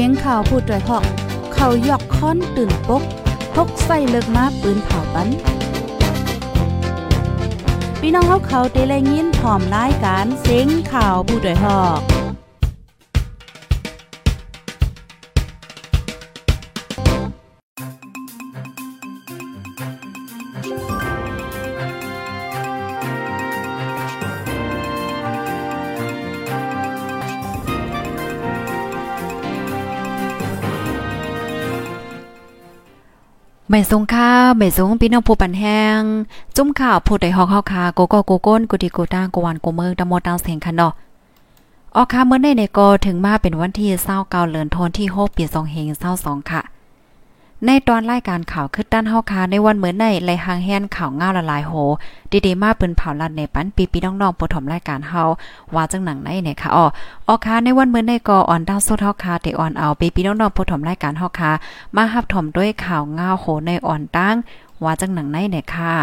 สียงข่าวพูดด้วยหอก เขายอกค้อนตื่นปกพกใส่เลิกมาปืนเผาปันพี่น้องเขาเขาเตะแลยินพร้อมรายการเสียงข่าวผู้ด้วยหอก ไม่สงค่าไม่สงพี่น้องผู้ปันแห้ง จุ้มข่าวผู้ใดฮอกเฮาคาโกโกโกก้นกุดิกูตางกวนกูเมืองตะมอตางเสียงคันเนาะออกค่ะเมื่อในในกอถึงมาเป็นวันที่เศร้าเดือนธันวาคมที่6ปี2522ค่ะ ในตอนรายการข่าวคึดด้านเฮาคาในวันเหมือนในไลหางแฮนข่าวง่าละลายโห ดีๆมาปืนเผาลัดในปันปีปีน้องๆปฐมรายการเฮาว่าจังหนังในเนี่ยค่ะอ๋อออคาในวันเหมือนในกออ่อนดาวสุดเฮาคาเตอ่อนเอาปีปีน้องๆปฐมรายการเฮาคามาหับถมด้วยข่าวง่าโหในอ่อนตั้งว่าจังหนังในเนี่ยค่ะ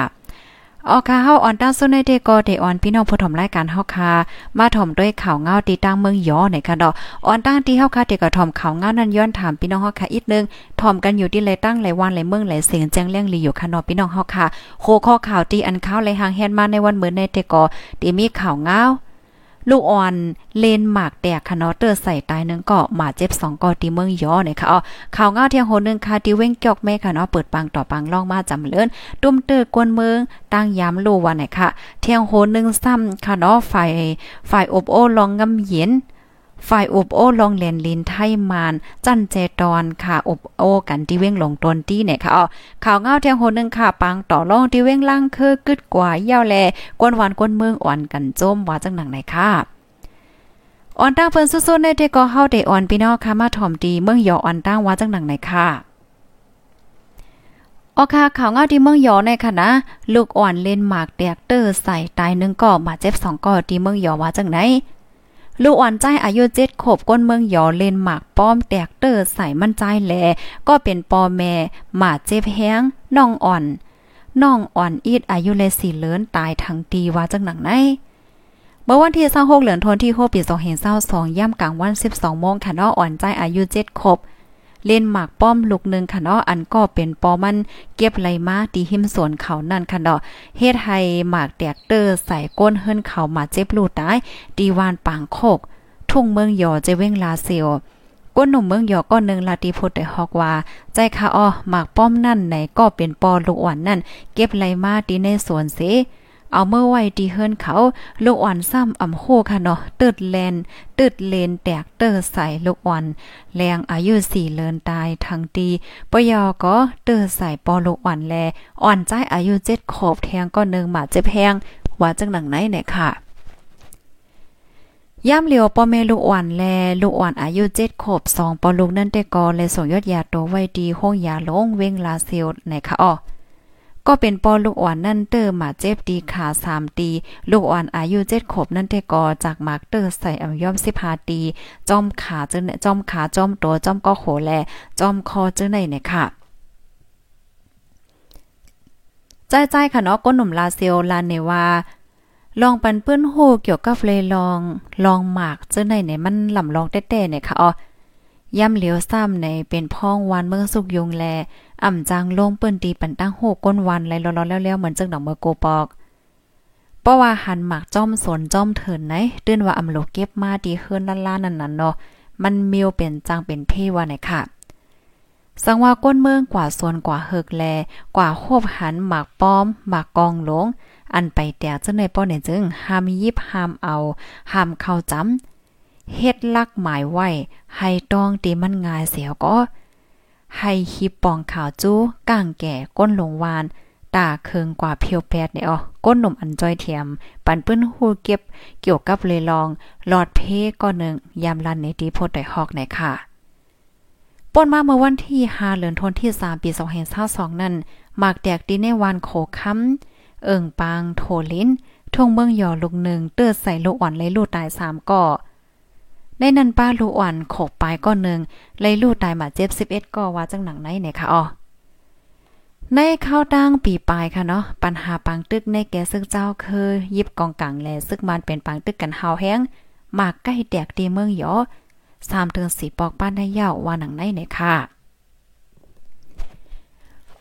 ออค่ะเฮาออนตั้งสุนในเดกอเดออนพี่น้องผู้ถมรายการเฮาค่ะมาถมด้วยข่าวเงาตีตั้งเมืองยอในค่ะดอกออนตั้งที่เฮาค่ะเดกอถมข่าวเงานั้นย้อนถามพี่น้องเฮาค่ะอีกนึงถมกันอยู่ที่เลยตั้งหลายวันหลายเมืองหลายเสียงแจ้งเรื่องลีอยู่ค่ะเนาะพี่น้องเฮาค่ะโคข้อข่าวตีอันข้าวไหลหางแฮนมาในวันมื้อในเดกอที่มีข่าวเงา ลูกอ่อนเลนหมากแตกคะเนาะเตอร์ใส่ตายนึงก็หมาเจ็บ2กอตีเมืองยอเนี่ยค่ะอ๋อข่าวเงาเที่ยงโหนึงค่ะที่เว้งจอกแม่ค่ะเนาะเปิดปังต่อปังล่องมาจำเลินตุ้มเตอร์กวนเมืองตั้งยามโลวันไหนค่ะเที่ยงโหนึงซ้ำค่ะเนาะฝ่ายฝ่ายอบโอลองงำเย็น ฝ่ายอบโอ้ลองแลนลินไทมาน จันเจตอนค่ะอบโอ้กันที่เว้งลงตนตี้เนี่ยค่ะอ๋อข่าวเงาเที่ยงโหนึงค่ะ ปังต่อรองที่เว้งล่างคือกึดกว่ายาวแลกวนหวานกวนเมืองอ่อนกันจมว่าจังหนังไหนค่ะอ่อนตั้งเพิ่นสู้ๆในเดก็เฮาได้อ่อนพี่น้องค่ะมาถ่อมดีเมืองยออ่อนตั้งว่าจังหนังไหนค่ะออค่ะข่าวเงาที่เมืองยอในค่ะนะลูกอ่อนเล่นหมากแตกเตอร์ใส่ตายหนึ่งก็มาเจ็บสองก็ที่เมืองยอว่าจังไหน ลูกอ่อนใจอายุเจ็ดขบก้นเมืองยอเล่นหมากป้อมแตกเตอร์ใส่มันใจแล ก็เป็นปอแม่หมาเจ็บแห้งน้องอ่อนน้องอ่อนอีดอายุเลยสี่เลินตายทั้งตีว่าจังหนังไหนเมื่อวันที่26เหลือนทนที่6ปี2522ย่ำกลางวัน 12โมงค่ะนาะอ่อนใจอายุ7ครบ เล่นหมากป้อมลูกนึงค่ะเนาะอันก็เป็นปอมันเก็บไหลมาตีหิมสวนเขานั่นค่ะเนาะเฮ็ดให้หมากแตกเตอร์ใส่ก้นเฮิรนเขามาเจ็บลูตายดีวานปางโคก ทุ่งเมืองยอเจเว้งลาเซียวก้นหนุ่มเมืองยอก็นึงลาติพุทธได้ฮอกว่า ใจค่ะอ้อหมากป้อมนั่นไหนก็เป็นปอลูกอ่อนนั่น เก็บไหลมาตีในสวนเส เอาเมื่อไว้ดีเฮิรนเขาลูกอ่อนซ้ำอ่ำโคค่ะเนาะตึดแลนตึดเลนแตกเตอร์ใส่ลูกอ่อน แรงอายุสี่เลินตายทั้งตีปยอก็เตอร์ใส่ปอลูกอ่อนแล อ่อนใจอายุเจ็ดขอบแทงก็หนึ่งหมาเจ็บแพงว่าจังหนังไหนเนี่ยค่ะย่ำเหลียวปอเมลูกอ่อนแลลูกอ่อนอายุเจ็ดขบสองปอลูกนั่นแต่กอเลยส่งยอดยาตัวไว้ดีห้องยาลงเว้งลาเซลไหนคะอ้อ ก็เป็นปอลูกอ่อนนั่นเตอร์มาเจ็บดีขาสามตี ลูกอ่อนอายุเจ็ดขบนั่นเตกอจากมาร์กเตอร์ใส่อย่อมสิบาตี จอมขาเจอจอมขาจอมตัวจอมก็โหแล จอมคอเจอไหนเนี่ยค่ะใจใจค่ะเนาะก้นหนุ่มลาเซลลาเนวาลองปันเปื้อนโหเกี่ยวกับเลยลองลองหมากเจอไหนเนี่ยมันลำลองแต้ๆเนี่ยค่ะอ๋อย่ำเหลียวซ้ำในเป็นพ้องวานเมืองสุกยงแล อ่ำจางลงเปิ้นตีปันตั้งโหก้นวันไหลรอๆแล้วๆเหมือนจังดอกเมือโกปอกเพราะว่าหันหมากจ้อมสนจ้อมเถินไหนเตื้นว่าอ่ำโลเก็บมาดีเฮิรนล้านๆนั่นน่ะเนาะมันมิวเป็นจังเป็นเพว่าไหนค่ะสังว่าก้นเมืองกว่าส่วนกว่าเฮิกแล กว่าโคบหันหมากป้อมหมากกองหลง อันไปแต่จังในป้อเนี่ยจึงห้ามยิบห้ามเอาห้ามเข้าจำเฮ็ดลักหมายไว้ ให้ต้องตีมันงายเสียก็ ให้ฮิปปองขาวจู้ก้างแก่ก้นหลงวาน ตาเคืองกว่าเพียวแปดเนี่ยอ๋อก้นหนุ่มอันจ้อยเทียม ปันปื้นหูเก็บ เกี่ยวกับเลยลอง หลอดเพก็หนึ่งยามลันในดีโพดไดฮอกไหนค่ะป่นมาเมื่อวันที่5เดือนธันวาคมที่ 3 ปี2522นั้นหมากแตกดีในวันโคค้ำเอิงปางโทลินทงเมืองยอลูกหนึ่งเตื้อใส่ลูกอ่อนเลยลูกตาย3ก่อ ในนั้นป้าลูอ่อนโขกปลายก้อนหนึ่งเลยลูกตายมาเจ็บสิเอ็ดก็ว่าจังหนังไหนเนี่ยค่ะอ๋อในข้าวตั้งปีปลายค่ะเนาะปัญหาปังตึกในแกซึกเจ้าคือยิบกองกลางแลซึกมันเป็นปังตึกกันหาวแห้งมากใกล้แตกตีเมืองยอสามถึง4ปอกป้านได้ยาวว่าหนังในเนี่ยค่ะ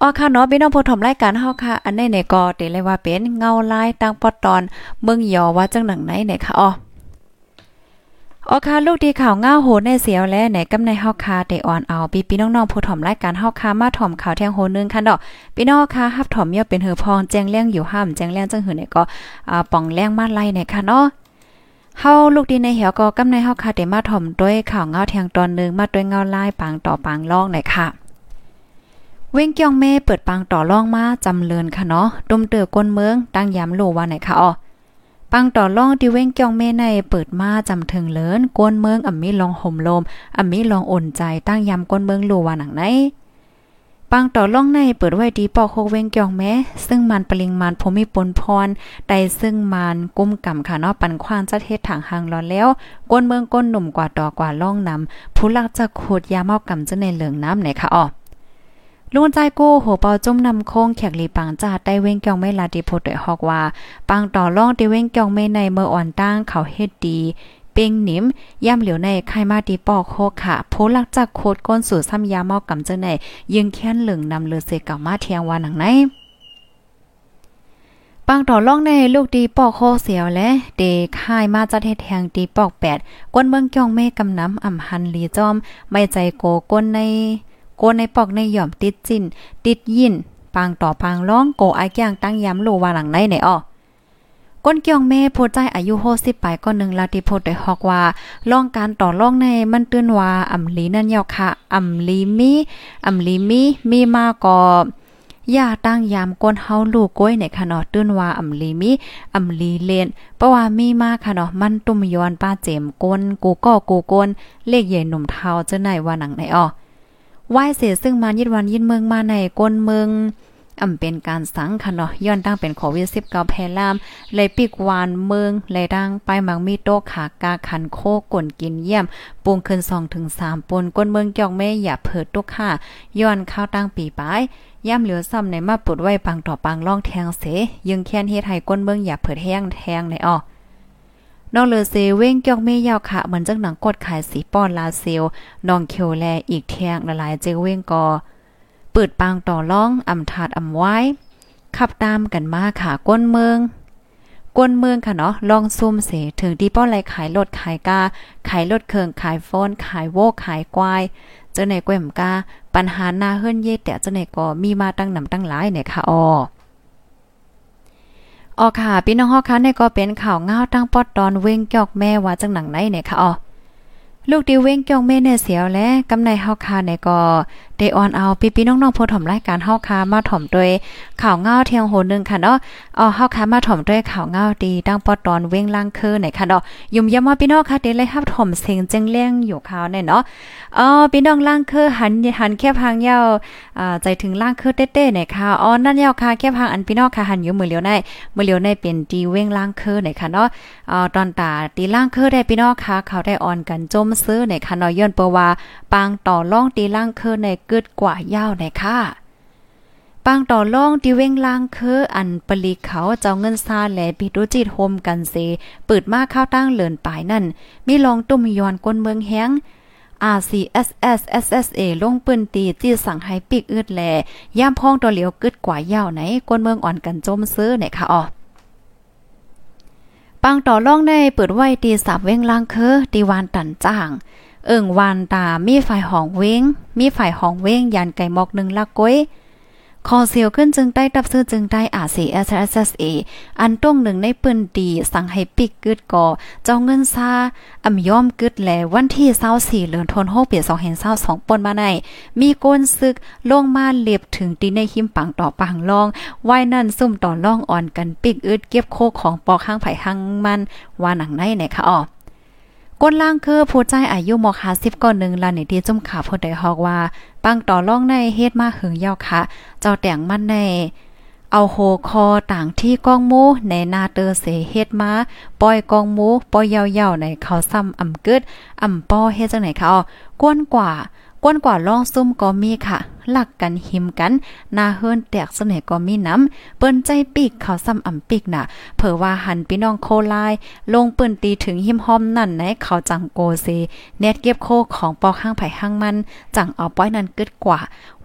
อ๋อค่ะเนาะพี่น้องผู้ชมรายการเฮาค่ะ อันในเนี่ยก็ติเลยว่าเป็นเงาลายตั้งปอดตอนเมืองยอว่าจังหนังไหนเนี่ยค่ะอ๋อ อ๋อค่ะลูกดีข่าวง้าโหในเสียวและไหนกำในเฮาคาเตออนเอาปีพี่น้องๆผู้ถ่อมรายการเฮาคามาถ่อมข่าวแทงโหนึงค่ะดอกพี่น้องค่ะฮับถ่อมเยอะเป็นหือพองแจ้งเลี้ยงอยู่ห้ามแจ้งเลี้ยงจังหือเนี่ยก็อ่าป่องแรงมาไล่เนี่ยค่ะเนาะเฮาลูกดีในเหี่ยวก็กำในเฮาคาเตมาถ่อมด้วยข่าวเงาแทงตอนนึงมาด้วยเงาลายปางต่อปางล่องหน่อยค่ะเว้งเกียงเม่เปิดปางต่อล่องมาจำเลินค่ะเนาะดุมเตือก้นเมืองตั้งยามโลว่าไหนค่ะอ๋อ ปังต่อล่องที่เว้งเกียงเมในเปิดมาจำถึงเลินก้นเมืองอ่ำมีลองห่มลมอ่ำมีลองอ่นใจตั้งยามก้นเมืองโลว่าหนังไหนปังต่อล่องในเปิดไว้ดีปอกโคเวงเกียงแม้ซึ่งมันปริงมันผมมีปนพรใดซึ่งมันกุ้มกำค่ะเนาะปันควางจะเทศถังหางร้อนแล้วก้นเมืองก้นหนุ่มกว่าต่อกว่าล่องนำผู้ลักจะโคดยาเมากำจะในเหลืองน้ำไหนค่ะอ๋อ ลุงใจโก้โหเปาจมนำโค้งแขกหลีปังจาได้เว้งเกียงไม่ลาดิโพดด้วยฮอกว่า ปังต่อล่องติเว้งเกียงไม่ในเมื่ออ่อนตั้งเขาเฮ็ดดีเป้งนิมย่ำเหลียวในไข่มาดีปอกโคค่ะโพลักจากโคดก้นสู่ซ้ำยาเมากำเจอในยิงแค้นเหลืองนำเลือเสกามาเทียงวาหนังไหนปังต่อล่องในลูกดีปอกโคเสียวและเดค่ายมาจัดเฮ็ดแทงดีปอกแปดก้นเมืองเกียงเมกำน้ำอ่ำหันลีจอม ไม่ใจโกก้นใน โกในปอกในหย่อมติดจินติดยินปางต่อปางร้องโกไอแก้งตั้งย้ำโลว่าหลังในไหนอ้อก้นเกียงแม่โพใจอายุ60ปลายก็นึงลาติโพดได้ฮอกว่าล่องการต่อล่องในมันตื้นว่าอำลีนั่นยาวค่ะอำลีมีอำลีมีมีมาก็ย่าตั้งยามก้นเฮาลูกก้อยในค่ะเนาะตื้นว่าอำลีมีอำลีเลนเพราะว่ามีมาค่ะเนาะมันตุ้มย้อนป้าเจมก้นกูก็กูก้นเลขใหญ่หนุ่มเทาจะไหนว่าหนังไหนอ้อ ไหว้เสียซึ่งมายิดวันยินเมืองมาในก้นเมืองอำเป็นการสังค่ะเนาะย้อนตั้งเป็นโควิด19แพร่ลามเลยปีกวานเมืองเลยดังไปมังมีโตขากาขันโคก่นกินเยี่ยมปรุงขึ้น2ถึง3ปนก้นเมืองเกี่ยวแม่อย่าเผิดตุกค่ะย้อนข้าวตั้งปีปลายย่ำเหลือซ้ำในมาปุดไว้ปังต่อปังล่องแทงเสยึงแค้นเฮ็ดให้ก้นเมืองอย่าเผิดแห้งแทงในอ้อ นองเลอเซเว้งเกี่ยวเมยาวค่ะเหมือนจังหนังกดขายสีป้อนลาเซลนองเคียวแลอีกแทงละลายเจเว้งกอเปิดปางต่อล่องอำถาดอำไว้ขับตามกันมาค่ะก้นเมืองก้นเมืองค่ะเนาะลองซุ่มเสถึงดีป้อนไรขายรถขายกาขายรถเครื่องขายโฟนขายโวขายกวายเจ้าไหนก้มกาปัญหาหน้าเฮิรนเย่แต่เจ้าไหนก็มีมาตั้งนำตั้งหลายเนี่ยค่ะอ๋อ ออค่ะพี่น้องฮอกค่ะเนี่ยก็เป็นข่าวเงาตั้งปอดตอนเว้งจอกแม่ว่าจังหนังไหนเนี่ยค่ะอ๋อลูกดีเว้งจอกแม่เนี่ยเสียวและกำในเฮาค่ะเนี่ยก็ได้ออนเอาพี่พี่น้องๆผู้ถ่อมรายการเฮาค่ะมาถ่อมด้วยข่าวเงาเทียงโหนึงค่ะเนาะอ๋อเฮาค่ะมาถ่อมด้วยข่าวเงาดีตั้งปอดตอนเว้งล่างคือไหนค่ะเนาะยุ่มยำว่าพี่น้องค่ะเดี๋ยวเลยรับถ่อมเสียงจังเลี้ยงอยู่ข่าวเนี่ยเนาะอ๋อพี่น้องล่างคือหันหันแค่พังยาวอ่าใจถึงล่างคือเต้ๆเนี่ยค่ะอ๋อนั่นยาวค่ะแค่พังอันพี่น้องค่ะหันอยู่มือเลียวในมือเลียวในเป็นดีเว้งล่างคือเนี่ยค่ะเนาะอ๋อตอนตาตีล่างคือได้พี่น้องค่ะเขาได้ออนกันจมซื้อเนี่ยค่ะเนาะย้อนเปว่าปางต่อล่องตีล่างคือในกึดกว่ายาวในค่ะปางต่อล่องที่เว้งล่างคืออันปลีเขาเจ้าเงินซาแหลปิดุจิตโฮมกันเซเปิดมาข้าวตั้งเลินปายนั่น มีลองตุ้มยอนก้นเมืองแห้ง RCSS SSA ลงปืนตีจี้สั่งให้ปิกอึดแลย่ามพ้องตัวเหลียวกึดกว่ายาวไหนก้นเมืองอ่อนกันจมซื้อไหนคะอ๋อปังต่อล่องในเปิดไว้ตีสับเว้งล่างคือตีวานตันจ้าง เอิ่งวานตามีฝ่ายห้องเว้ง มีฝ่ายห้องเว้งยันไก่หมอกหนึ่งละก้อยคอเสียวขึ้นจึงได้ตับซื้อจึงได้อาซีเอสเอสเออันต้งหนึ่งในปืนดีสั่งให้ปิกกึดก่อเจ้าเงินซาอ่ำย่อมกึดแลวันที่เศร้าสี่เลือนทนโฮเปียสองเห็นเศร้าสองปนมาในมีโกนซึกลงมาเลียบถึงตีในหิมปังต่อปังลองไว้นั่นซุ่มต่อล่องอ่อนกันปิกอึดเก็บโคของปอข้างไผ่ข้างมันว่าหนังในไหนคะอ๋อ ก้นล่างคือผู้ใจอายุมอกหาสิบก่อนหนึ่งลาในที่จุ่มขาผู้ใดฮอกว่า ปังต่อล่องในเฮ็ดมาหึงยาวค่ะ เจ้าแต่งมันในเอาโหคอต่างที่กองมูในนาเตอเสเฮ็ดมาปล่อยกองมูปล่อยยาวๆในเขาซ้ำอ่ำกึดอ่ำป้อเฮ็ดจังไหนคะอ๋อก้นกว่า ก้นกว่าล่องซุ่มก็มีค่ะ หลักกันหิมกันนาเฮือนแตกเสน่ก็มีน้ำเปิ้นใจปีกเขาซ้ำอ่ำปีกน่ะ เผอว่าหันพี่น้องโคลาย ลงปืนตีถึงหิมหอมนั่นในเขาจังโกเซเน็ตเก็บโคของปอกห้างไผ่ห้างมัน จังเอาป้อยนั้นกึดกว่า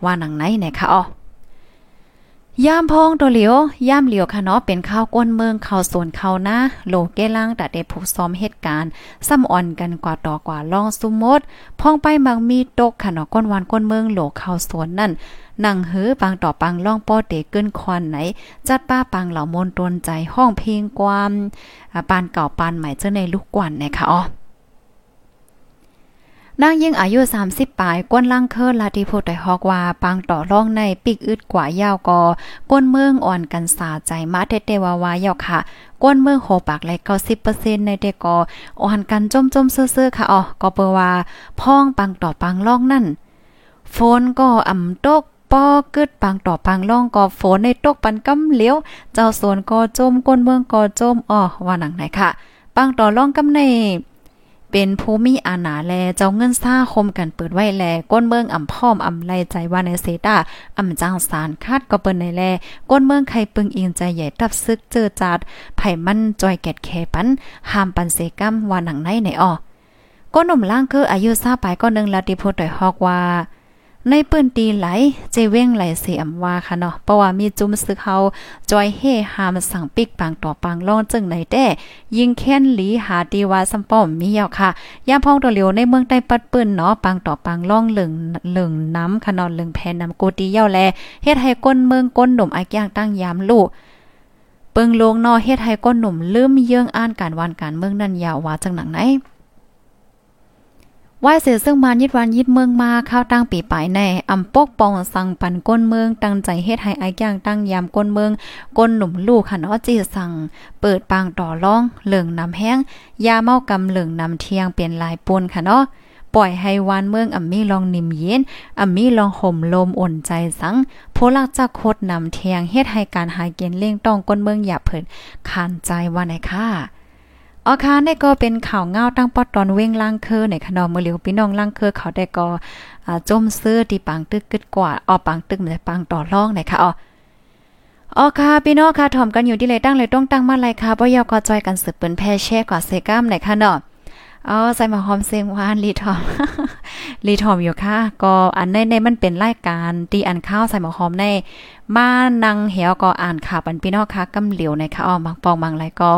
ว่าหนังไหนไหนคะอ๋อ ยามพองตัวเหลียวย่ามเหลียวค่ะเนาะเป็นข้าวก้นเมืองข้าวสวนข้าวนะโลเกล่างแต่ได้ผูกซ้อมเหตุการณ์ซ้ำอ่อนกันกว่าต่อกว่าล่องสุมดพองไปบางมีตกค่ะเนาะก้นวานก้นเมืองโหลข้าวสวนนั่นนั่งหื้อปังต่อปังล่องป้อเตเกินควันไหน จัดป้าปังเหล่ามนตนใจห้องเพลงความปานเก่าปานใหม่เจ้าในลูกกวนนะคะอ๋อ นางยิ่งอายุ 30ปลายก้นล่างเคิรลาติโพไดฮอกว่าปังต่อร่องในปิกอึดกว่ายาวกอ ก้นเมืองอ่อนกันสาใจมาเตเตวาวายาวค่ะ ก้นเมืองโหปากไหล90%ในเดกออ่อนกันจมๆซื่อๆค่ะอ๋อก็เปว่าพ้องปังต่อปังล่องนั่นฝนก็อ่ำตกปอกึดปังต่อปังล่องก็ฝนในตกปันกำเหลียว เจ้าสวนก็จมก้นเมืองก็จมอ๋อว่าหนังไหนค่ะปังต่อล่องกำใน เป็นผู้มีอาณาแลเจ้าเงินซ่าคมกันเปิดไว้แล ก้นเมืองอ่ำพ่อมอ่ำไลใจว่าในเซตาอ่ำจางสารคาดก็เปิ้นในแล ก้นเมืองใครปึงอิงใจใหญ่ตับซึกเจอจัดไผ่มันจอยแกดแคปันห้ามปันเซกัมว่าหนังในในอ้อก้นหนุ่มล่างคืออายุซาไปก็นึงลาติโพดอยฮอกว่า ในปืนตีไหลเจเว้งไหลเสียมว่าค่ะเนาะเพราะว่ามีจุ้มซึกเฮาจอยเฮหามสั่งปิกปังต่อปังล่องจึงไหนแต้ยิงแค้นหลีหาตีว่าซัมป้อมมียาวค่ะยามพองตัวเหลียวในเมืองใต้ปัดปืนเนาะปังต่อปังล่องเหลึงเหลึงน้ำค่ะเนาะเหลึงแพนน้ำโกตีเย้าแลเฮ็ดให้ก้นเมืองก้นหนุ่มอากย่างตั้งยามลูกเปิงลงนอเฮ็ดให้ก้นหนุ่มลืมเยื่องอ่านการวันการเมืองนั่นยาวว่าจังหนังไหน ว่าเสียซึ่งมายิดวันยิดเมืองมาข้าวตั้งปีปลายแน่อำปกปองสั่งปันก้นเมืองตั้งใจเฮ็ดให้ไอ้ย่างตั้งยามก้นเมืองก้นหนุ่มลูกค่ะเนาะจีสั่งเปิดปางต่อร่องเหลืองน้ำแห้งยาเมากำเหลืองน้ำเทียงเปลี่ยนลายปนค่ะเนาะปล่อยให้วานเมืองอ่ำมีลองนิ่มเย็นอ่ำมีลองห่มลมอ่นใจสังโพลักจักโคดนำเทียงเฮ็ดให้การหาเกณฑ์เลี่ยงต้องก้นเมืองอย่าเผิดคานใจว่าไหนค่ะ อ๋อค่ะนี่ก็เป็นข่าวเงาตั้งปอดตอนเว้งล่างเคอในขนมมือเหลียวพี่น้องล่างเคอเขาได้ก็อ่าจมซื้อที่ปังตึกกึดกว่าอ๋อปังตึกมันปังต่อร่องไหนค่ะอ๋ออ๋อค่ะพี่น้องค่ะถ่อมกันอยู่ที่เลยตั้งเลยต้องตั้งมาเลยค่ะบ่ยอก็จอยกันสืบเปิ้นแพ่แช่กว่าเซกัมไหนค่ะเนาะ อ๋อใส่มาหอมเซงวานรีทอมรีทอมอยู่ค่ะ ก็อันในในมันเป็นรายการตีอันข้าวใส่หมอหอมในมานังเหี่ยวก็อ่านข่าวปันพี่น้องค่ะกำเหลียวในค่ะอ๋อบางปองบางไรก็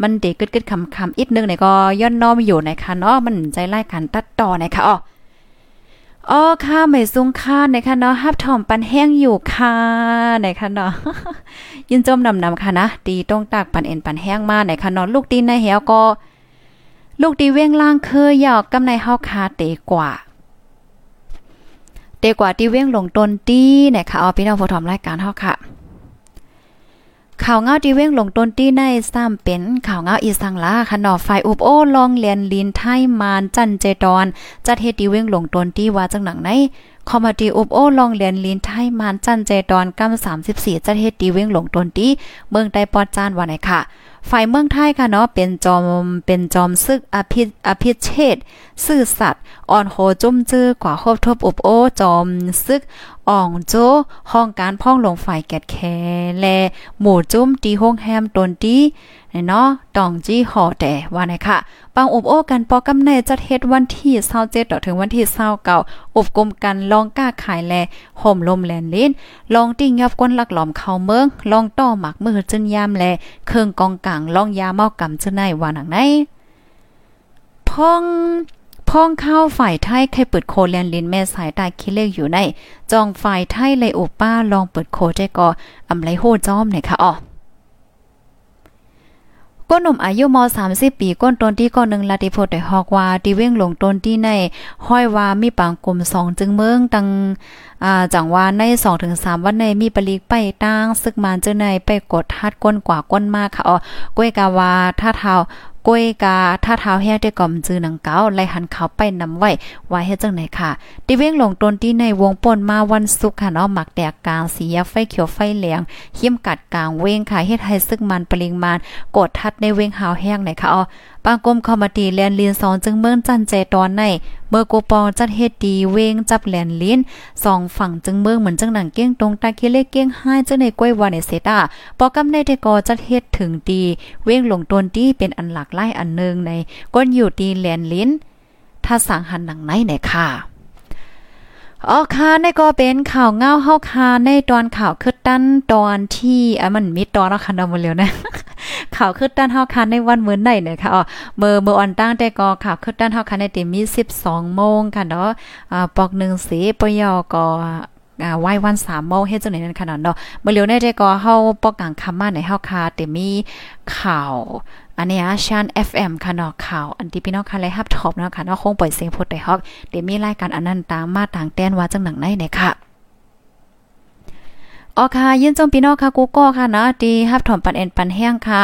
มันเด็กกึดๆคำคำอีกนึงในก็ย่อนน้อมอยู่ในค่ะเนาะมันใจรายการตัดต่อในค่ะอ๋ออ๋อค่ะไม่ซุ้งค่าในค่ะเนาะฮับถอมปันแห้งอยู่ค่ะในค่ะเนาะยินจมนำนำค่ะนะตีต้องตากปันเอ็นปันแห้งมาในค่ะเนาะลูกตีนในเหี่ยวก็ ลูกดีเว้งล่างเคยหยอกกำในเฮาคาเตกว่าเตกว่าที่เว้งลงต้นตีนะคะเอาพี่น้องผู้ทอมรายการเฮาค่ะข่าวเงาที่เว้งลงต้นตีในซ้ำเป็นข่าวเงาอีสังลาขนอไฟอุบโอลองเลียนลินไทยมานจันเจดอนจัดเฮ็ดที่เว้งลงต้นตีว่าจังหนังไหนคอมดีอุบโอลองเลียนลินไทยมานจันเจดอนกำ34จัดเฮ็ดตีเว้งหลงตนตีเมืองใต้ปอดจานว่าไหนค่ะฝ่ายเมืองไทยค่ะเนาะเป็นจอมเป็นจอมซึกอภิอภิเชษซื่อสัตว์อ่อนโหจุ้มจื้อกว่าครบทบอุบโอจอมซึกอ่องโจห้องการพ่องลงฝ่ายแกดแคแลหมู่จุ้มตีห้องแฮมตนตีเนาะตองจี้ห่อแต่ว่าไหนค่ะปังอบโอ้กันปอกำเนจัดเฮ็ดวันที่27ต่อถึงวันที่29อบกลมกันลองก้าขายแลห่มลมแลนลิ้นลองติ้งยับก้นลักหลอมเข้าเมืองลองต่อหมักมือจนยามแลเครื่องกองกลางลองยาเมากำจึนในว่าหนังไหนพ่องพ้องข้าวฝ่ายไทยใครเปิดโคเลียนลินแม่สายตาคิดเลกอยู่ใน จองฝ่ายไทยเลยโอป้าลองเปิดโคใจก็อำไรโหจ้อมเนี่ยค่ะอ๋อ ก้นหนุ่มอายุม 30 ปีก้นตนที่ก้อนหนึ่งลาติโพดได้ฮอกว่าที่เว้งลงตนที่ในห้อยว่ามีปางกลมสองจึงเมืองตังอ่าจังว่าใน 2-3 วันในมีปลีกไปตั้งซึกมานเจอในไปกดทัดก้นกว่าก้นมากค่ะอ๋อก้วยกาวาถ้าเท้า ก้วยกาท่าเท้าแฮได้ก่อมจือหนังเก่าไล่หันเขาไปนำไว้ไว้เฮ็ดจังไหนค่ะติเว้งลงตนที่ในวงป่นมาวันศุกร์ค่ะเนาะหมักแตกกลางสีไฟเขียวไฟเหลืองเขียมกัดกลางเว้งค่ะเฮ็ดให้ซึกมันปริงมานกดทัดในเว้งหาวแห้งไหนค่ะอ๋อปางกรมคอมตีแลนลินสองจึงเมืองจันเจตอนในเมื่อกูปองจัดเฮ็ดดีเวงจับแลนลินสองฝั่งจึงเมืองเหมือนจังหนังเก้งตรงตาคิเลเก้งห้จังในก้อยวาในเซตาปอกำในได้ก่อจัดเฮ็ดถึงดีเวงหลงตนที่เป็นอันหลักไล่อันนึงในก้นอยู่ดีแลนลินถ้าสั่งหันหนังไหนไหนค่ะอ๋อค่ะในก็เป็นข่าวเงาเฮาค่ะในตอนข่าวคือตั้นตอนที่อะมันมีตอนแล้วค่ะเนาะมื้อแล้วนะ ข่าวคือตั้นเฮาค่ะในวันมื้อไหนเนี่ยค่ะอ๋อเมื่อเมื่อวันตั้งแต่ก็ข่าวคือตั้นเฮาค่ะในติมี12โมงค่ะเนาะอ่าปอก1สีปยอก็อ่าไหว้วัน3โมงเฮ็ดจังได๋นั่นค่ะเนาะเมื่อเร็วในแต่ก็เฮาปอกกลางค่ำมาในเฮาค่ะแต่มีข่าว อันนี้ชัน FM ค่ะเนาะข่าว อันที่พี่น้องค่ะเลยฮับท็อบเนาะค่ะเนาะคงปล่อยเสียงพูดได้ฮอกเดี๋ยวมีรายการอันนั้นตามมาต่างแต้นว่าจังหนังไหนเนี่ยค่ะ อ๋อค่ะยินจมพี่น้องค่ะกูก็ค่ะนะดีฮับถอมปันเอ็นปันแห้งค่ะ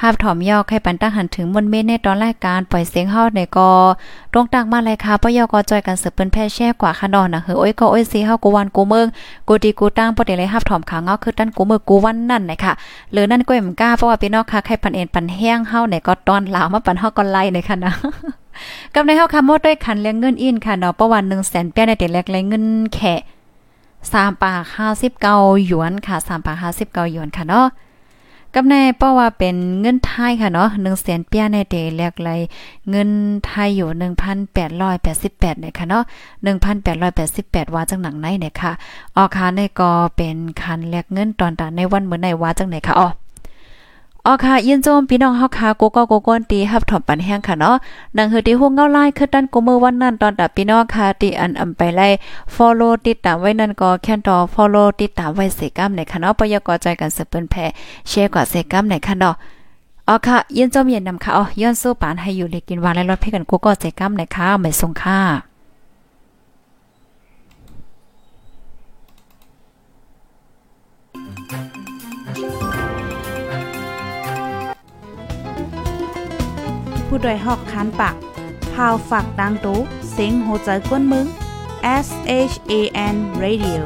หาบถอมยอกให้ปันตั้งหันถึงมนเมนในตอนรายการปล่อยเสียงเฮาในกอตรงตังมาเลยค่ะปยอกอจอยกันสืบเปิ้นแพ่แช่กว่าค่ะนอนนะเฮ้อโอ้ยก็โอ้ยสิเฮากูวันกูเมืองกูดีกูตั้งบ่ได้เลยหาบถอมขาเงาคือตั้นกูเมืองกูวันนั่นนะคะหรือนั่นก็ยังกล้าเพราะว่าพี่น้องค่ะใครปันเอ็นปันแห้งเฮาในก็ตอนลาวมาปันเฮาก็ไล่ในค่ะนะกับในเฮาค่ะมดด้วยคันเลี้ยงเงินอินค่ะเนาะประวัน100,000แป้ในแต่แรกเลยเงิน สามปากห้าสิบเก้าหยวนค่ะสามปากห้าสิบเก้าหยวนค่ะเนาะกับแนเพราะว่าเป็นเงินไทยค่ะเนาะหนึ่งแสนเปียในเดแรกเลยเงินไทยอยู่หนึ่งพันแปดร้อยแปดสิบแปดเนี่ยค่ะเนาะหนึ่งพันแปดร้อยแปดสิบแปดว่าจังหนังไหนเนี่ยค่ะออคาในก็เป็นคันแลกเงินตอนตาในวันเหมือนในว่าจังไหนค่ะอ๋อ อ๋อค่ะยินโจมพี่น้องเฮาค่ะโกก็โกก้นตีฮับถอมปันแห้งค่ะเนาะนังเฮอที่ฮู้เงาไลายคือดันกูมือวันนั้นตอนตับพี่น้องค่ะตีอันอำไปไล่ follow ติดตามไว้นั่นก็แค่นต่อ follow ติดตามไว้เสกัมในค่ะเนาะปยกอใจกันสืบเปิ้นแพ่แชร์กว่าเสกัมในค่ะเนาะอ๋อค่ะยินโจมเย็นนำค่ะอ๋อย้อนสู้ปานให้อยู่เลยกินวานและรถเพ่กันกูก็เสกัมในค่ะไม่ส่งค่ะ ผู้ดยหอกคันปากพาวฝากดังตู้เซ็งโหใจกวนมึง S H A N Radio